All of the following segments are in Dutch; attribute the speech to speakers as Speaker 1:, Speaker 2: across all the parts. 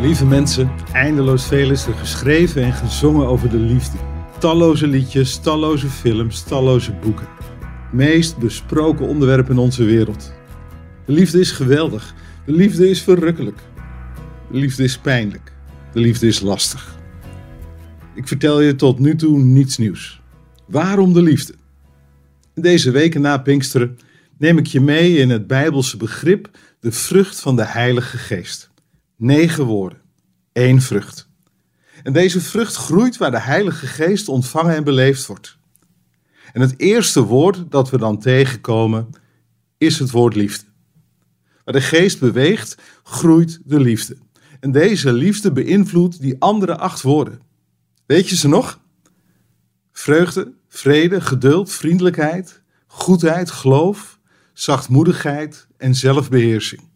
Speaker 1: Lieve mensen, eindeloos veel is er geschreven en gezongen over de liefde. Talloze liedjes, talloze films, talloze boeken. Meest besproken onderwerp in onze wereld. De liefde is geweldig. De liefde is verrukkelijk. De liefde is pijnlijk. De liefde is lastig. Ik vertel je tot nu toe niets nieuws. Waarom de liefde? Deze weken na Pinksteren neem ik je mee in het Bijbelse begrip de vrucht van de Heilige Geest. Negen woorden, één vrucht. En deze vrucht groeit waar de Heilige Geest ontvangen en beleefd wordt. En het eerste woord dat we dan tegenkomen is het woord liefde. Waar de Geest beweegt, groeit de liefde. En deze liefde beïnvloedt die andere acht woorden. Weet je ze nog? Vreugde, vrede, geduld, vriendelijkheid, goedheid, geloof, zachtmoedigheid en zelfbeheersing.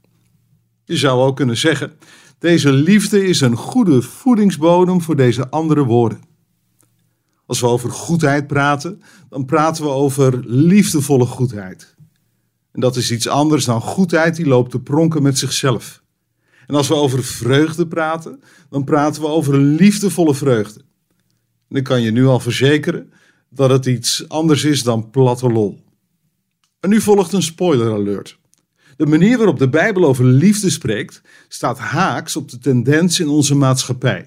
Speaker 1: Je zou ook kunnen zeggen: deze liefde is een goede voedingsbodem voor deze andere woorden. Als we over goedheid praten, dan praten we over liefdevolle goedheid. En dat is iets anders dan goedheid die loopt te pronken met zichzelf. En als we over vreugde praten, dan praten we over liefdevolle vreugde. En ik kan je nu al verzekeren dat het iets anders is dan platte lol. En nu volgt een spoiler alert. De manier waarop de Bijbel over liefde spreekt, staat haaks op de tendens in onze maatschappij.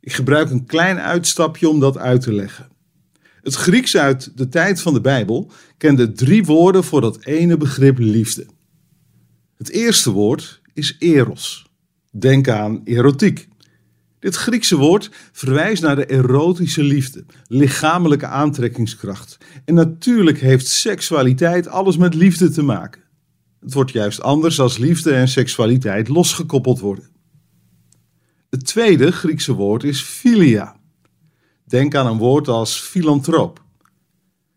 Speaker 1: Ik gebruik een klein uitstapje om dat uit te leggen. Het Grieks uit de tijd van de Bijbel kende drie woorden voor dat ene begrip liefde. Het eerste woord is eros. Denk aan erotiek. Dit Griekse woord verwijst naar de erotische liefde, lichamelijke aantrekkingskracht. En natuurlijk heeft seksualiteit alles met liefde te maken. Het wordt juist anders als liefde en seksualiteit losgekoppeld worden. Het tweede Griekse woord is philia. Denk aan een woord als filantroop.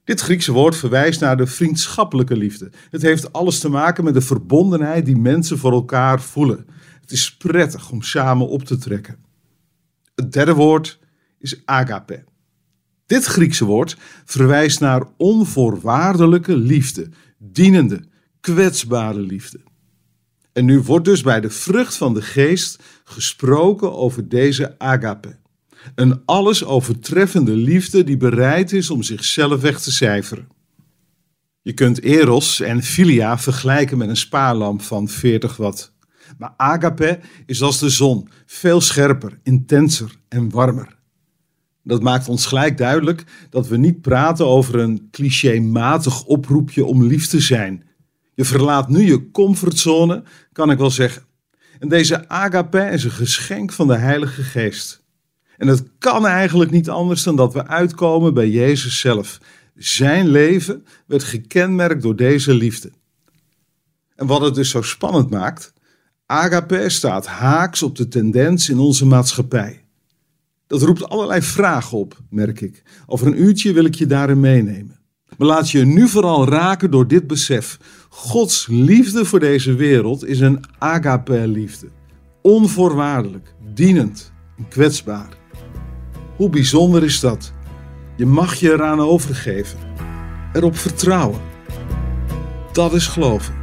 Speaker 1: Dit Griekse woord verwijst naar de vriendschappelijke liefde. Het heeft alles te maken met de verbondenheid die mensen voor elkaar voelen. Het is prettig om samen op te trekken. Het derde woord is agape. Dit Griekse woord verwijst naar onvoorwaardelijke liefde, dienende, kwetsbare liefde. En nu wordt dus bij de vrucht van de geest gesproken over deze agape. Een alles overtreffende liefde die bereid is om zichzelf weg te cijferen. Je kunt eros en filia vergelijken met een spaarlamp van 40 watt. Maar agape is als de zon, veel scherper, intenser en warmer. Dat maakt ons gelijk duidelijk dat we niet praten over een clichématig oproepje om lief te zijn. Je verlaat nu je comfortzone, kan ik wel zeggen. En deze agape is een geschenk van de Heilige Geest. En het kan eigenlijk niet anders dan dat we uitkomen bij Jezus zelf. Zijn leven werd gekenmerkt door deze liefde. En wat het dus zo spannend maakt, Agape staat haaks op de tendens in onze maatschappij. Dat roept allerlei vragen op, merk ik. Over een uurtje wil ik je daarin meenemen. Maar laat je nu vooral raken door dit besef. Gods liefde voor deze wereld is een agape-liefde. Onvoorwaardelijk, dienend en kwetsbaar. Hoe bijzonder is dat? Je mag je eraan overgeven. Erop vertrouwen. Dat is geloven.